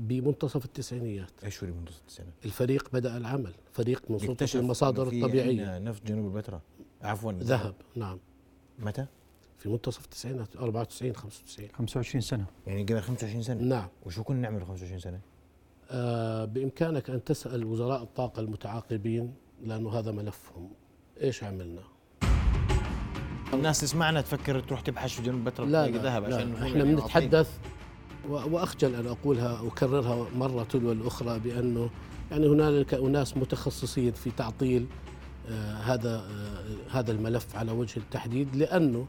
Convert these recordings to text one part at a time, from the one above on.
بمنتصف التسعينيات. إيش هو منتصف التسعينات؟ الفريق بدأ العمل. فريق من اكتشف المصادر عندنا نفط جنوب البتراء. عفوا. ذهب نعم. متى؟ في منتصف التسعينات 94 95 25 سنة. يعني قبل 25 سنة؟ نعم. وشو كنا نعمل 25 سنة؟ آه بإمكانك أن تسأل وزراء الطاقة المتعاقبين لأنه هذا ملفهم. إيش عملنا؟ الناس تسمعنا تفكر تروح تبحث في جنوب البتراء لا تلاقي لا, ذهب لا. عشان إحنا يعني بنتحدث وأخجل أن أقولها اكررها مرة تلو الأخرى بأنه يعني هنالك أناس متخصصين في تعطيل آه هذا آه هذا الملف على وجه التحديد لأنه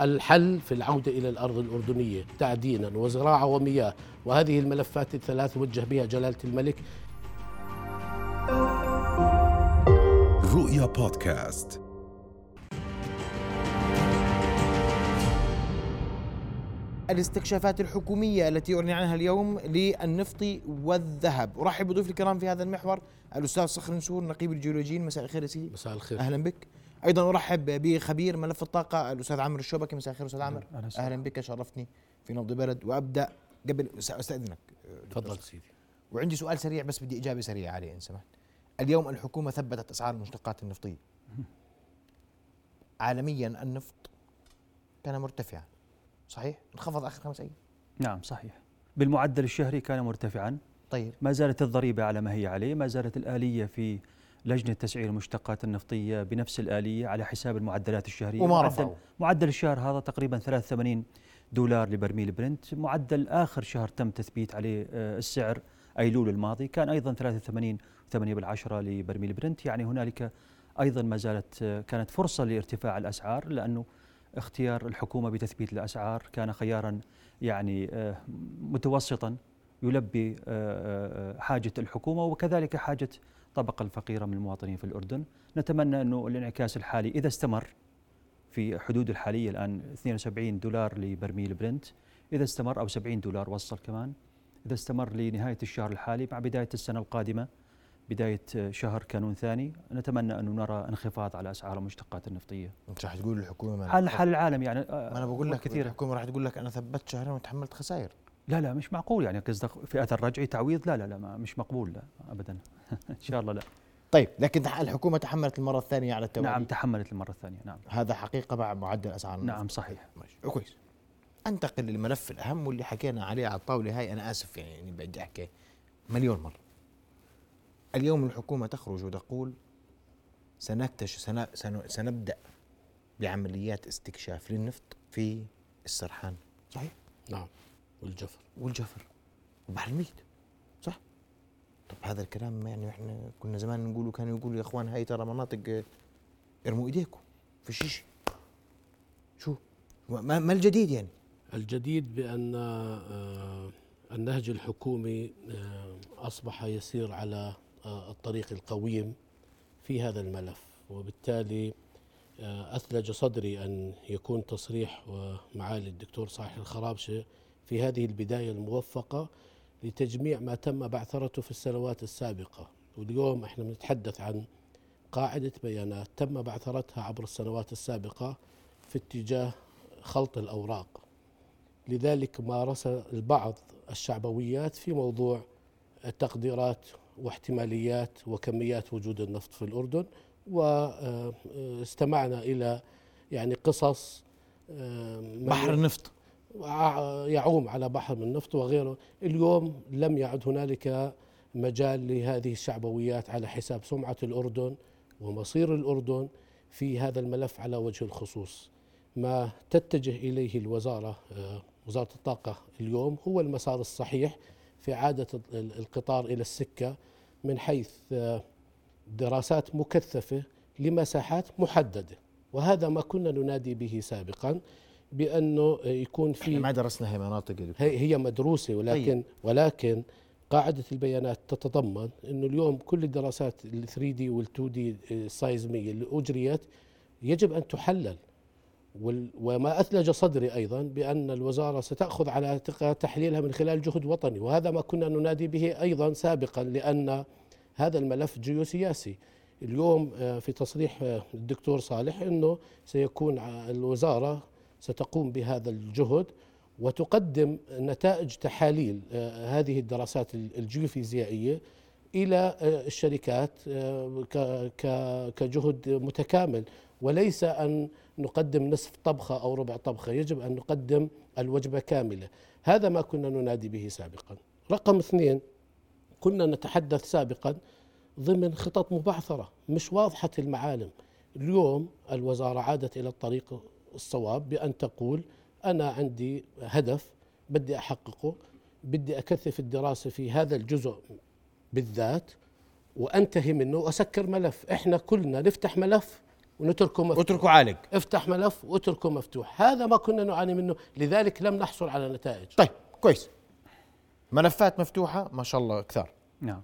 الحل في العودة إلى الأرض الأردنية تعدينا وزراعة ومياه وهذه الملفات الثلاث وجه بها جلالة الملك. رؤيا بودكاست. الاستكشافات الحكومية التي أعلن عنها اليوم للنفط والذهب. أرحب بضيوف الكرام في هذا المحور الأستاذ صخر نسور نقيب الجيولوجيين. مساء الخير يا سيدي. مساء الخير. أهلا بك. أيضا أرحب بخبير ملف الطاقة الأستاذ عامر الشوبكي. مساء الخير أستاذ عامر وسهلا. أهلا بك. شرفتني في نبض بلد. وأبدأ قبل أستأذنك تفضل سيدي. وعندي سؤال سريع بس بدي إجابة سريعة عليه إن سمحت. اليوم الحكومة ثبتت أسعار المشتقات النفطية. عالميا النفط كان مرتفعا. صحيح؟ انخفض آخر خمس أيام. نعم صحيح. بالمعدل الشهري كان مرتفعا. طيب. ما زالت الضريبة على ما هي عليه ما زالت الآلية في لجنة تسعير المشتقات النفطية بنفس الآلية على حساب المعدلات الشهرية. وما معدل, رفعوا. معدل الشهر هذا تقريبا 83 دولار لبرميل برنت. معدل آخر شهر تم تثبيت عليه آه، السعر أيلول الماضي كان أيضا 83 8 بالعشرة لبرميل برنت. يعني هنالك أيضا ما زالت آه، كانت فرصة لارتفاع الأسعار لأنه اختيار الحكومة بتثبيت الأسعار. كان خيارا يعني آه، متوسطا يلبي آه، آه، حاجة الحكومة وكذلك حاجة الطبقة الفقيرة من المواطنين في الأردن. نتمنى أنه الانعكاس الحالي إذا استمر في حدود الحالية الآن 72 دولار لبرميل برنت إذا استمر أو 70 دولار وصل كمان إذا استمر لنهاية الشهر الحالي مع بداية السنة القادمة بداية شهر كانون ثاني نتمنى أن نرى انخفاض على أسعار المشتقات النفطية. انت راح تقول الحكومة ما حال حال العالم يعني؟ آه، ما أنا بقول لك كثير الحكومة راح تقول لك أنا ثبت شهرين وتحملت خسائر. لا لا مش معقول يعني قصدك في أثر رجعي تعويض؟ لا لا لا ما مش مقبول لا ابدا. إن شاء الله لا. طيب لكن الحكومة تحملت المرة الثانية على التوالي نعم تحملت المرة الثانية نعم. هذا حقيقة مع معدل أسعار النفط. نعم صحيح. ماشي. كويس. أنتقل للملف الأهم واللي حكينا عليه على الطاولة هاي أنا آسف يعني بدي أحكي مليون مرة. اليوم الحكومة تخرج وتقول سنكتش سن سن سنبدأ بعمليات استكشاف للنفط في السرحان. صحيح؟ نعم. والجفر. والجفر. وبحر الميت. صح؟ طب هذا الكلام يعني إحنا كنا زمان نقوله كانوا يقولوا يا إخوان هاي ترى مناطق آه، ارموا إيديكم في شيء شو؟ ما, ما الجديد يعني؟ الجديد بأن آه، النهج الحكومي آه، أصبح يسير على آه، الطريق القويم في هذا الملف وبالتالي آه، أثلج صدري أن يكون تصريح معالي الدكتور صالح الخرابشة في هذه البداية الموفقة لتجميع ما تم بعثرته في السنوات السابقة. واليوم إحنا بنتحدث عن قاعدة بيانات تم بعثرتها عبر السنوات السابقة في اتجاه خلط الأوراق. لذلك مارس البعض الشعبويات في موضوع التقديرات واحتماليات وكميات وجود النفط في الأردن واستمعنا إلى يعني قصص آه، بحر النفط. يعوم على بحر من النفط وغيره. اليوم لم يعد هنالك مجال لهذه الشعبويات على حساب سمعة الأردن ومصير الأردن في هذا الملف على وجه الخصوص. ما تتجه إليه الوزارة آه، وزارة الطاقة اليوم هو المسار الصحيح في عادة ال- القطار إلى السكة من حيث آه، دراسات مكثفة لمساحات محددة. وهذا ما كنا ننادي به سابقا بأنه يكون في ما درسنا هي مناطق. هي هي مدروسة ولكن ولكن قاعدة البيانات تتضمن أنه اليوم كل الدراسات ال 3 دي وال 2 دي السايزمية اللي أجريت يجب أن تحلل. وما أثلج صدري أيضا بأن الوزارة ستأخذ على تحليلها من خلال جهد وطني وهذا ما كنا ننادي به أيضا سابقا لأن هذا الملف جيوسياسي. اليوم آه، في تصريح آه، الدكتور صالح أنه سيكون الوزارة ستقوم بهذا الجهد وتقدم نتائج تحاليل آه، هذه الدراسات الجيوفيزيائية إلى آه، الشركات كجهد متكامل. وليس أن نقدم نصف طبخة أو ربع طبخة يجب أن نقدم الوجبة كاملة. هذا ما كنا ننادي به سابقا. رقم اثنين كنا نتحدث سابقا ضمن خطط مبعثرة مش واضحة المعالم. اليوم الوزارة عادت إلى الطريق الصواب بأن تقول أنا عندي هدف بدي أحققه بدي أكثف الدراسة في هذا الجزء بالذات وأنتهي منه وأسكر ملف. إحنا كلنا نفتح ملف ونتركه مفتوح. اتركه عالق. افتح ملف واتركه مفتوح. هذا ما كنا نعاني منه لذلك لم نحصل على نتائج. طيب كويس. ملفات مفتوحة ما شاء الله كثار نعم.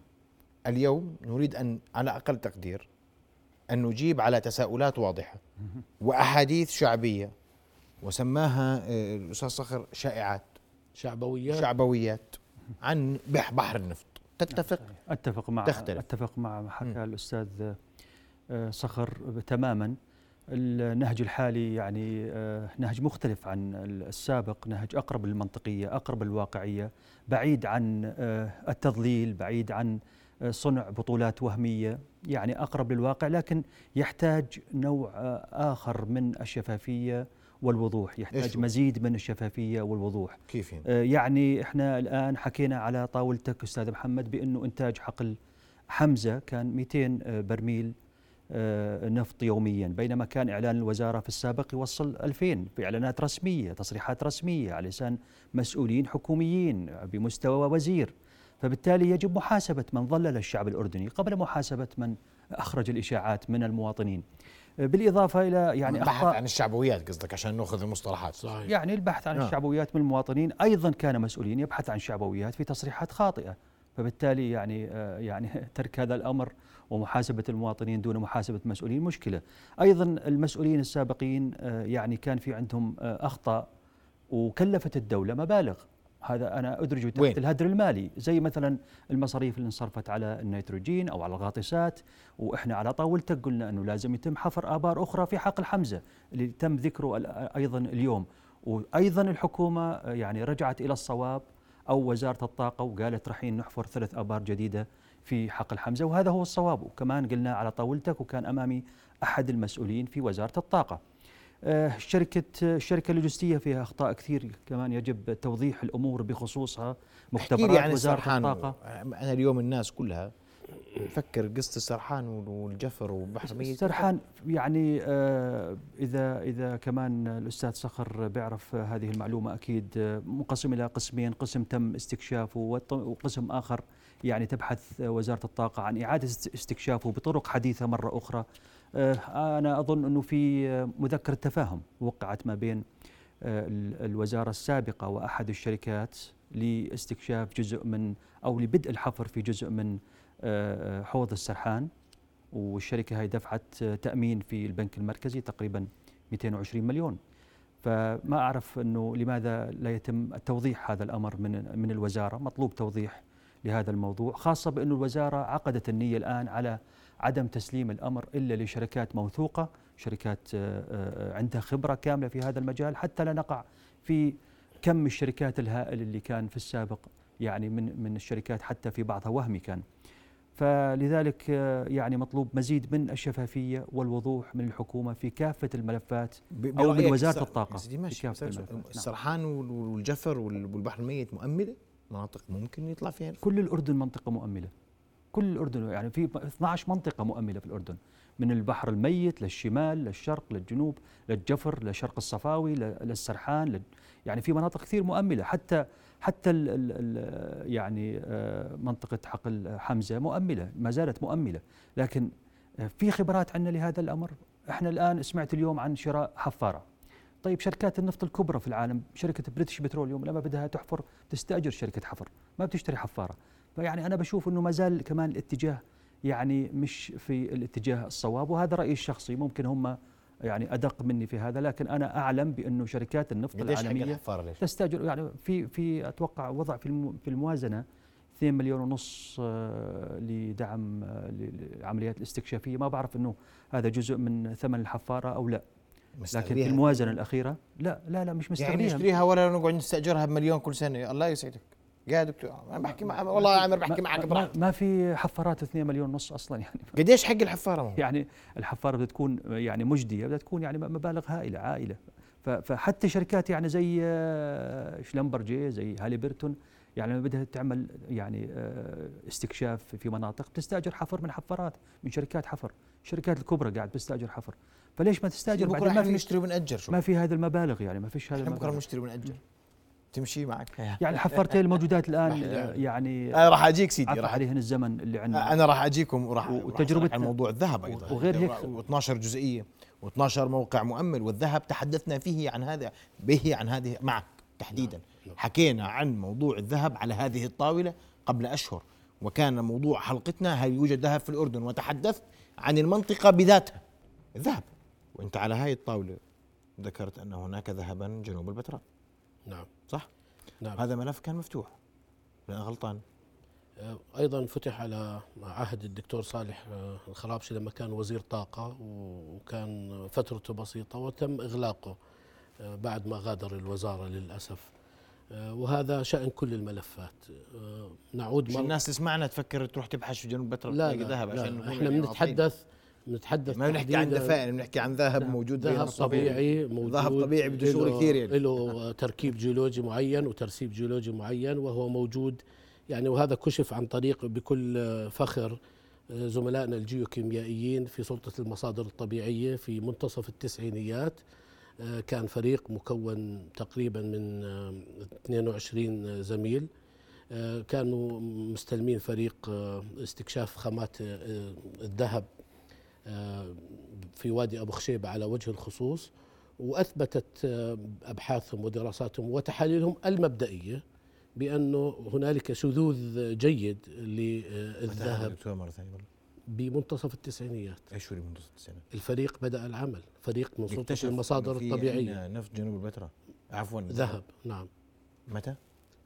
اليوم نريد أن على أقل تقدير أن نجيب على تساؤلات واضحة وأحاديث شعبية وسماها آه، الأستاذ صخر شائعات. شعبويات. شعبويات عن بحر النفط. تتفق؟ أتفق مع تختلف. أتفق مع ما حكى الأستاذ آه، صخر تماما. النهج الحالي يعني آه، نهج مختلف عن السابق نهج أقرب للمنطقية أقرب للواقعية بعيد عن آه، التضليل بعيد عن صنع بطولات وهمية يعني أقرب للواقع لكن يحتاج نوع آخر من الشفافية والوضوح يحتاج مزيد من الشفافية والوضوح. كيف يعني؟ يعني إحنا الآن حكينا على طاولتك أستاذ محمد بأنه إنتاج حقل حمزة كان 200 برميل. آه، نفط يوميا بينما كان إعلان الوزارة في السابق يوصل 2000 بإعلانات رسمية تصريحات رسمية على لسان مسؤولين حكوميين بمستوى وزير فبالتالي يجب محاسبة من ضلل الشعب الأردني قبل محاسبة من أخرج الإشاعات من المواطنين بالإضافة إلى يعني البحث عن الشعبويات قصدك عشان نأخذ المصطلحات صحيح. يعني البحث عن آه. الشعبويات من المواطنين أيضا كان مسؤولين يبحث عن شعبويات في تصريحات خاطئة فبالتالي يعني آه يعني ترك هذا الأمر ومحاسبة المواطنين دون محاسبة المسؤولين مشكلة. أيضا المسؤولين السابقين آه، يعني كان في عندهم آه، أخطاء وكلفت الدولة مبالغ. هذا أنا أدرجه تحت وين؟ الهدر المالي زي مثلا المصاريف اللي انصرفت على النيتروجين أو على الغاطسات وإحنا على طاولتك قلنا أنه لازم يتم حفر آبار أخرى في حقل حمزة اللي تم ذكره أيضا اليوم. وأيضا الحكومة آه، يعني رجعت إلى الصواب أو وزارة الطاقة وقالت رحين نحفر ثلاث آبار جديدة في حقل حمزة وهذا هو الصواب. وكمان قلنا على طاولتك وكان أمامي أحد المسؤولين في وزارة الطاقة. آه، شركة الشركة اللوجستية فيها أخطاء كثير كمان يجب توضيح الأمور بخصوصها. مختبرات يعني وزارة الطاقة. أنا اليوم الناس كلها فكر قصة السرحان والجفر وبحر ميت. السرحان يعني آه إذا إذا كمان الأستاذ صخر بيعرف هذه المعلومة أكيد آه منقسم إلى قسمين قسم تم استكشافه وقسم آخر يعني تبحث وزارة الطاقة عن إعادة استكشافه بطرق حديثة مرة أخرى. آه أنا أظن أنه في مذكرة تفاهم وقعت ما بين آه الوزارة السابقة وأحد الشركات لاستكشاف جزء من أو لبدء الحفر في جزء من آه، حوض السرحان والشركة هاي دفعت تأمين في البنك المركزي تقريبا 220 مليون. فما أعرف إنه لماذا لا يتم توضيح هذا الأمر من من الوزارة مطلوب توضيح لهذا الموضوع خاصة بأن الوزارة عقدت النية الآن على عدم تسليم الأمر إلا لشركات موثوقة شركات آه، آه، عندها خبرة كاملة في هذا المجال حتى لا نقع في كم الشركات الهائل اللي كان في السابق يعني من من الشركات حتى في بعضها وهمي كان. فلذلك آه، يعني مطلوب مزيد من الشفافية والوضوح من الحكومة في كافة الملفات أو من وزارة الطاقة في كافة الملفات. نعم. السرحان والجفر والبحر الميت مؤملة مناطق ممكن يطلع فيها. كل الأردن منطقة مؤملة كل الأردن يعني في 12 منطقة مؤملة في الأردن. من البحر الميت للشمال للشرق للجنوب للجفر لشرق الصفاوي للسرحان يعني في مناطق كثير مؤملة حتى حتى ال ال يعني آه، منطقة حقل حمزة مؤملة ما زالت مؤملة. لكن آه، في خبرات عندنا لهذا الأمر. إحنا الآن سمعت اليوم عن شراء حفارة. طيب شركات النفط الكبرى في العالم شركة بريتش بتروليوم لما بدها تحفر تستأجر شركة حفر ما بتشتري حفارة. فيعني أنا بشوف أنه ما زال كمان الاتجاه يعني مش في الاتجاه الصواب وهذا رأيي الشخصي. ممكن هم يعني أدق مني في هذا لكن أنا أعلم بانه شركات النفط العالمية تستاجر يعني في في أتوقع وضع في في الموازنة 2 مليون ونص آه، لدعم العمليات آه، الاستكشافية. ما بعرف إنه هذا جزء من ثمن الحفارة أو لا. لكن في الموازنة الأخيرة لا لا لا مش يعني مستغنيها نشتريها ولا نقعد نستأجرها بمليون كل سنة؟ الله يسعدك. يا دكتور أنا بحكي مع والله يا عامر بحكي معك براحتك. ما في حفارات 2 مليون ونص أصلا يعني. قديش حق الحفارة ما هو؟ يعني الحفارة بدها تكون يعني مجدية بدها تكون يعني مبالغ هائلة عائلة. فحتى شركات يعني زي آه، شلمبرجي زي هاليبرتون يعني لما بدها تعمل يعني آه، استكشاف في مناطق بتستأجر حفر من حفارات من شركات حفر. الشركات الكبرى قاعد بتستأجر حفر. فليش ما تستأجر بكره ما في نشتري ونأجر شو؟ ما في هذه المبالغ يعني ما فيش إحنا بكرة بنشتري ونأجر. تمشي معك. يعني الحفارتين الموجودات الآن يعني. أنا راح أجيك سيدي راح. عليهن الزمن اللي عندنا. أنا راح أجيكم وراح وتجربتنا- عن موضوع الذهب أيضا. وغير هيك- و12 جزئية و12 موقع مؤمل والذهب تحدثنا فيه عن هذا به عن هذه معك تحديدا. نعم. حكينا عن موضوع الذهب على هذه الطاولة قبل أشهر وكان موضوع حلقتنا هل يوجد ذهب في الأردن وتحدثت عن المنطقة بذاتها الذهب. وأنت على هاي الطاولة ذكرت أن هناك ذهبا جنوب البتراء. نعم. صح؟ نعم. هذا ملف كان مفتوح. لا غلطان. آه، أيضا فتح على عهد الدكتور صالح آه، الخرابشي لما كان وزير طاقة وكان فترته بسيطة وتم إغلاقه آه، بعد ما غادر الوزارة للأسف. وهذا شأن كل الملفات. نعود مش الناس تسمعنا تفكر تروح تبحث في جنوب البتراء لا لا, لا عشان نكون إحنا يعني بنتحدث بنتحدث ما بنحكي عن دفائن بنحكي عن ذهب موجود بين ذهب. طبيعي موجود ذهب طبيعي بده شغل كثير يعني. له تركيب جيولوجي معين وترسيب جيولوجي معين وهو موجود يعني وهذا كشف عن طريق بكل فخر زملائنا الجيوكيميائيين في سلطة المصادر الطبيعية في منتصف التسعينيات كان فريق مكون تقريبا من 22 زميل كانوا مستلمين فريق استكشاف خامات الذهب في وادي أبو خشيبه على وجه الخصوص وأثبتت أبحاثهم ودراساتهم وتحاليلهم المبدئية بأنه هنالك شذوذ جيد للذهب دكتور مرة ثانية والله بمنتصف التسعينيات. إيش هو منتصف السنة الفريق بدأ العمل فريق من سلطة المصادر الطبيعية. نفط جنوب البتراء. عفوا ذهب نعم. متى؟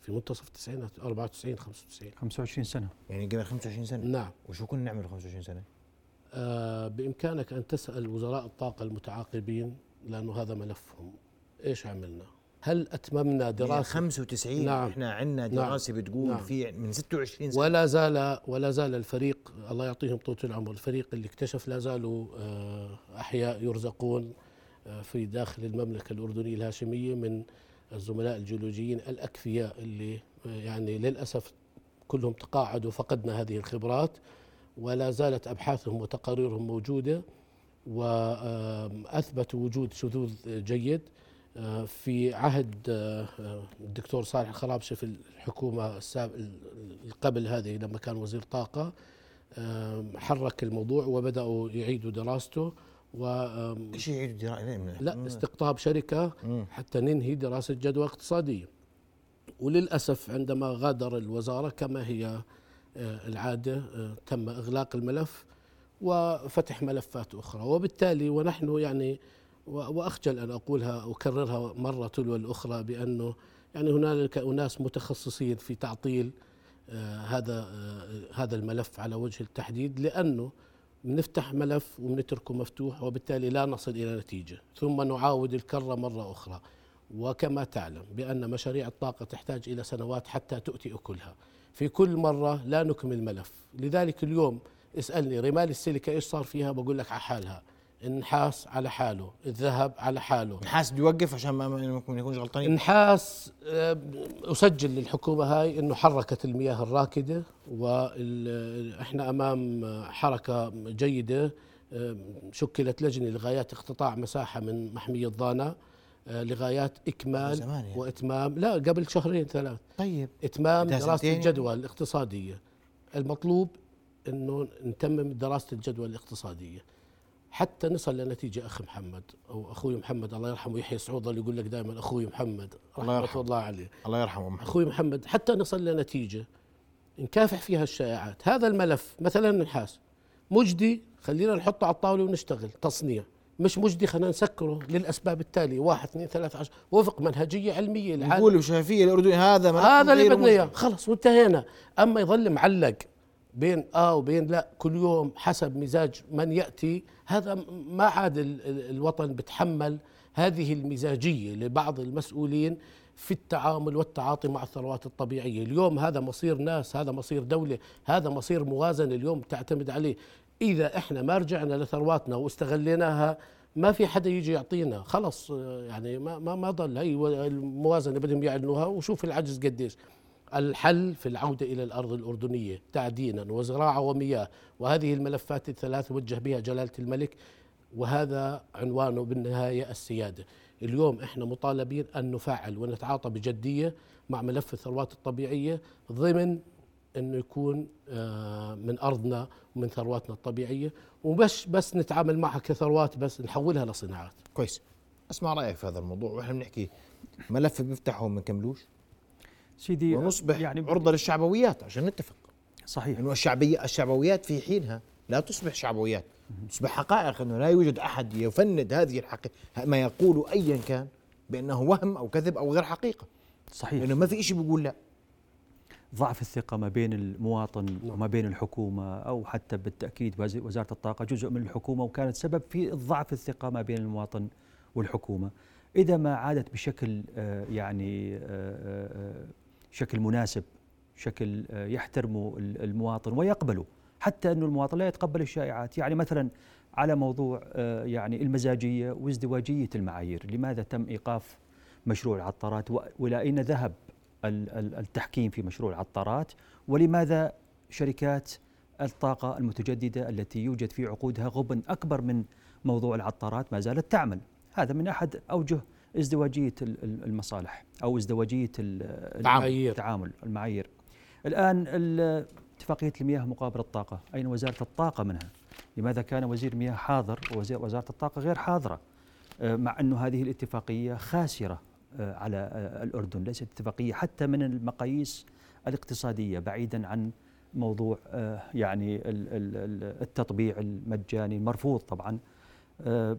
في منتصف التسعينات 94 95 25 سنة. يعني قبل 25 سنة؟ نعم. وشو كنا نعمل 25 سنة؟ آه بإمكانك أن تسأل وزراء الطاقة المتعاقبين لأنه هذا ملفهم إيش عملنا؟ هل أتممنا دراسة دراسه 95 نعم. إحنا عندنا نعم. دراسة بتقول نعم. في من 26 سنة ولا زال ولا زال الفريق الله يعطيهم طول العمر الفريق اللي اكتشف لا زالوا آه، أحياء يرزقون آه، في داخل المملكة الأردنية الهاشمية من الزملاء الجيولوجيين الأكفياء اللي يعني للأسف كلهم تقاعدوا فقدنا هذه الخبرات ولا زالت أبحاثهم وتقاريرهم موجودة وأثبتوا وجود شذوذ جيد آه، في عهد آه، آه، الدكتور صالح الخرابشي في الحكومة السابق قبل هذه لما كان وزير طاقة آه، حرك الموضوع وبدأوا يعيدوا دراسته و إيش يعيدوا لا استقطاب شركة مم. حتى ننهي دراسة جدوى اقتصادية وللأسف عندما غادر الوزارة كما هي آه، العادة آه، تم إغلاق الملف وفتح ملفات أخرى. وبالتالي ونحن يعني و- وأخجل أن أقولها اكررها مرة تلو الأخرى بأنه يعني هنالك أناس متخصصين في تعطيل آه، هذا هذا الملف على وجه التحديد لأنه بنفتح ملف وبنتركه مفتوح وبالتالي لا نصل إلى نتيجة. ثم نعاود الكرة مرة أخرى. وكما تعلم بأن مشاريع الطاقة تحتاج إلى سنوات حتى تؤتي أكلها. في كل مرة لا نكمل ملف. لذلك اليوم اسألني رمال السيليكا إيش صار فيها؟ بقول لك على حالها. النحاس على حاله الذهب على حاله. نحاس بده يوقف عشان ما يكونش غلطانين النحاس آه، أسجل للحكومة هاي إنه حركت المياه الراكدة وإحنا أمام حركة جيدة آه، شكلت لجنة لغايات اقتطاع مساحة من محمية ضانا. لغايات إكمال زمان يعني. وإتمام. لا قبل شهرين ثلاث. طيب. إتمام دراسة الجدوى الاقتصادية. المطلوب إنه نتمم دراسة الجدوى الاقتصادية. حتى نصل لنتيجة أخ محمد أو أخوي محمد. الله يرحمه يحيى سعود ظل يقول لك دائما أخوي محمد. الله يرحمه. الله عليه. الله يرحمه. محمد أخوي محمد حتى نصل لنتيجة نكافح فيها الشائعات. هذا الملف مثلا النحاس. مجدي خلينا نحطه على الطاولة ونشتغل. تصنيع. مش مجدي خلينا نسكره للأسباب التالية. واحد اثنين ثلاثة عشر. وفق منهجية علمية العالم نقول بشفافيه الاردني هذا هذا اللي بدنا إياه. خلص وانتهينا. أما يظل معلق بين آه وبين لا كل يوم حسب مزاج من يأتي هذا ما عاد الوطن بتحمل هذه المزاجية لبعض المسؤولين. في التعامل والتعاطي مع الثروات الطبيعية، اليوم هذا مصير ناس، هذا مصير دولة، هذا مصير موازنه اليوم تعتمد عليه، إذا إحنا ما رجعنا لثرواتنا واستغليناها ما في حدا يجي يعطينا. خلص يعني ما ما ما ضل. هي الموازنة بدهم يعلنوها وشوف العجز قديش. الحل في العودة إلى الأرض الأردنية تعدينا وزراعة ومياه. وهذه الملفات الثلاث وجه بها جلالة الملك وهذا عنوانه بالنهاية السيادة. اليوم إحنا مطالبين أن نفعل ونتعاطى بجدية مع ملف الثروات الطبيعية ضمن إنه يكون آه، من أرضنا ومن ثرواتنا الطبيعية ومش بس نتعامل معها كثروات بس نحولها لصناعات. كويس. اسمع رأيك في هذا الموضوع وإحنا بنحكي ملف بيفتحه وما كملوش سيدي ونصبح يعني عرضة للشعبويات عشان نتفق. صحيح إنه الشعبية الشعبويات في حينها لا تصبح شعبويات تصبح حقائق أنه لا يوجد أحد يفند هذه الحقيقة ما يقول ايا كان بأنه وهم أو كذب أو غير حقيقة. صحيح. لأنه ما في شيء بيقول لا. ضعف الثقة ما بين المواطن نعم. وما بين الحكومة أو حتى بالتأكيد وزارة الطاقة جزء من الحكومة وكانت سبب في ضعف الثقة ما بين المواطن والحكومة. إذا ما عادت بشكل آه، يعني آه، آه، شكل مناسب شكل يحترمه المواطن ويقبله. حتى أنه المواطن لا يتقبل الشائعات. يعني مثلا على موضوع يعني المزاجية وازدواجية المعايير لماذا تم إيقاف مشروع العطارات؟ وإلى أين ذهب التحكيم في مشروع العطارات؟ ولماذا شركات الطاقة المتجددة التي يوجد في عقودها غبن أكبر من موضوع العطارات ما زالت تعمل؟ هذا من أحد أوجه ازدواجية المصالح أو ازدواجية التعامل. المعايير. الآن اتفاقية المياه مقابل الطاقة. أين وزارة الطاقة منها؟ لماذا كان وزير المياه حاضر ووزارة الطاقة غير حاضرة؟ آه، مع أن هذه الاتفاقية خاسرة آه، على آه، الأردن. ليست اتفاقية حتى من المقاييس الاقتصادية بعيدا عن موضوع يعني التطبيع المجاني المرفوض طبعا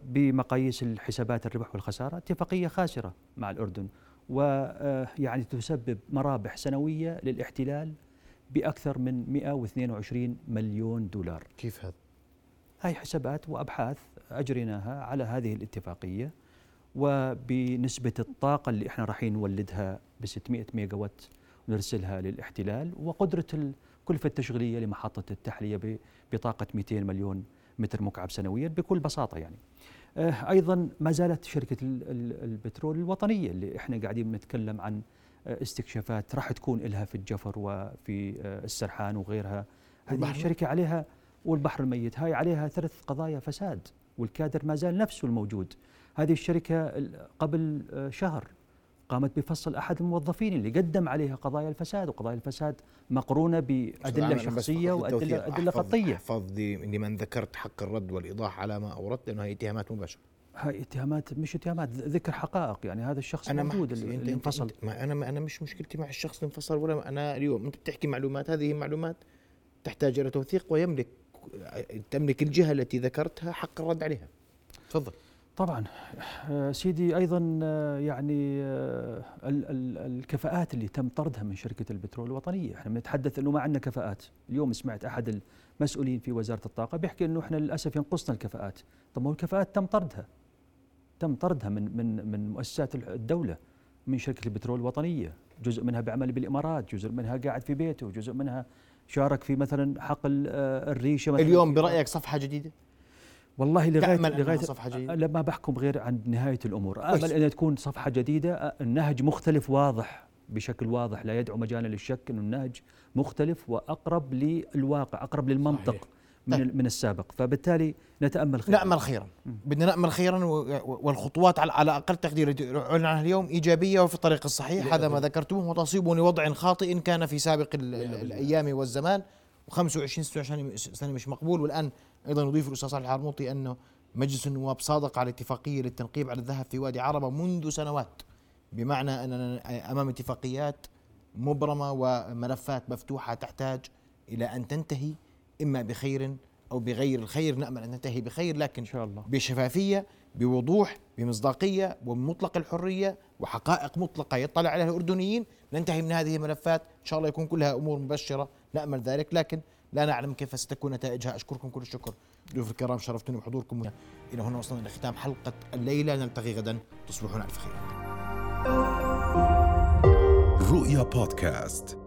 بمقاييس الحسابات الربح والخسارة. اتفاقية خاسرة مع الأردن ويعني تسبب مرابح سنوية للاحتلال بأكثر من 122 مليون دولار كيف هذا؟ هاي حسابات وأبحاث أجريناها على هذه الاتفاقية وبنسبة الطاقة اللي إحنا رايحين نولدها ب 600 ميجا وات ونرسلها للاحتلال وقدرة الكلفة التشغيلية لمحطة التحلية بطاقة 200 مليون متر مكعب سنويا بكل بساطة يعني آه، أيضا ما زالت شركة البترول الوطنية اللي إحنا قاعدين نتكلم عن استكشافات راح تكون لها في الجفر وفي آه، السرحان وغيرها. هذه الشركة عليها والبحر الميت. هاي عليها ثلاث قضايا فساد والكادر ما زال نفسه الموجود. هذه الشركة قبل آه، شهر قامت بفصل أحد الموظفين اللي قدم عليها قضايا الفساد وقضايا الفساد مقرونة بأدلة شخصية وأدلة أدلة قطية أحفظ لمن ذكرت حق الرد والإيضاح على ما أوردت لأنه هي اتهامات مباشرة. هاي اتهامات مش اتهامات ذكر حقائق يعني هذا الشخص أنا موجود اللي, اللي انفصل ما أنا ما أنا مش مشكلتي مع الشخص اللي انفصل ولا أنا اليوم أنت بتحكي معلومات هذه معلومات تحتاج إلى توثيق ويملك تملك الجهة التي ذكرتها حق الرد عليها. تفضل. طبعا سيدي أيضا يعني الكفاءات اللي تم طردها من شركة البترول الوطنية، إحنا بنتحدث إنه ما عندنا كفاءات، اليوم سمعت أحد المسؤولين في وزارة الطاقة بيحكي إنه إحنا للأسف ينقصنا الكفاءات، طب ما هو الكفاءات تم طردها. تم طردها من من من مؤسسات الدولة من شركة البترول الوطنية، جزء منها بيعمل بالإمارات، جزء منها قاعد في بيته، جزء منها شارك في مثلا حقل الريشة مثلا. اليوم برأيك صفحة جديدة؟ والله لغايه لغايه صفحة جديدة؟ لما بحكم غير عن نهاية الأمور. امل ان تكون صفحة جديدة. النهج مختلف واضح بشكل واضح. لا يدعو مجالا للشك انه النهج مختلف وأقرب للواقع أقرب للمنطق. صحيح. من طيب. من السابق. فبالتالي نتأمل خيرا. نأمل خيرا. بدنا نأمل خيرا والخطوات على أقل تقدير. اعلن عنها اليوم إيجابية وفي الطريق الصحيح. هذا ما ذكرتموه وتصيبني وضع خاطئ كان في سابق الأيام والزمان. و25 26 سنة مش مقبول. والآن أيضا يضيف الأستاذ صالح العرموطي أنه مجلس النواب صادق على اتفاقية للتنقيب على الذهب في وادي عربة منذ سنوات. بمعنى أننا أمام اتفاقيات مبرمة وملفات مفتوحة تحتاج إلى أن تنتهي إما بخير أو بغير الخير نأمل أن تنتهي بخير لكن إن شاء الله. بشفافية بوضوح بمصداقية وبمطلق الحرية وحقائق مطلقة يطلع عليها الأردنيين. ننتهي من هذه الملفات. إن شاء الله يكون كلها أمور مبشرة. نأمل ذلك لكن لا نعلم كيف ستكون نتائجها. أشكركم كل الشكر. ضيوف الكرام شرفتوني بحضوركم إلى هنا وصلنا إلى ختام حلقة الليلة. نلتقي غدا. تصبحون على خير. رؤيا بودكاست.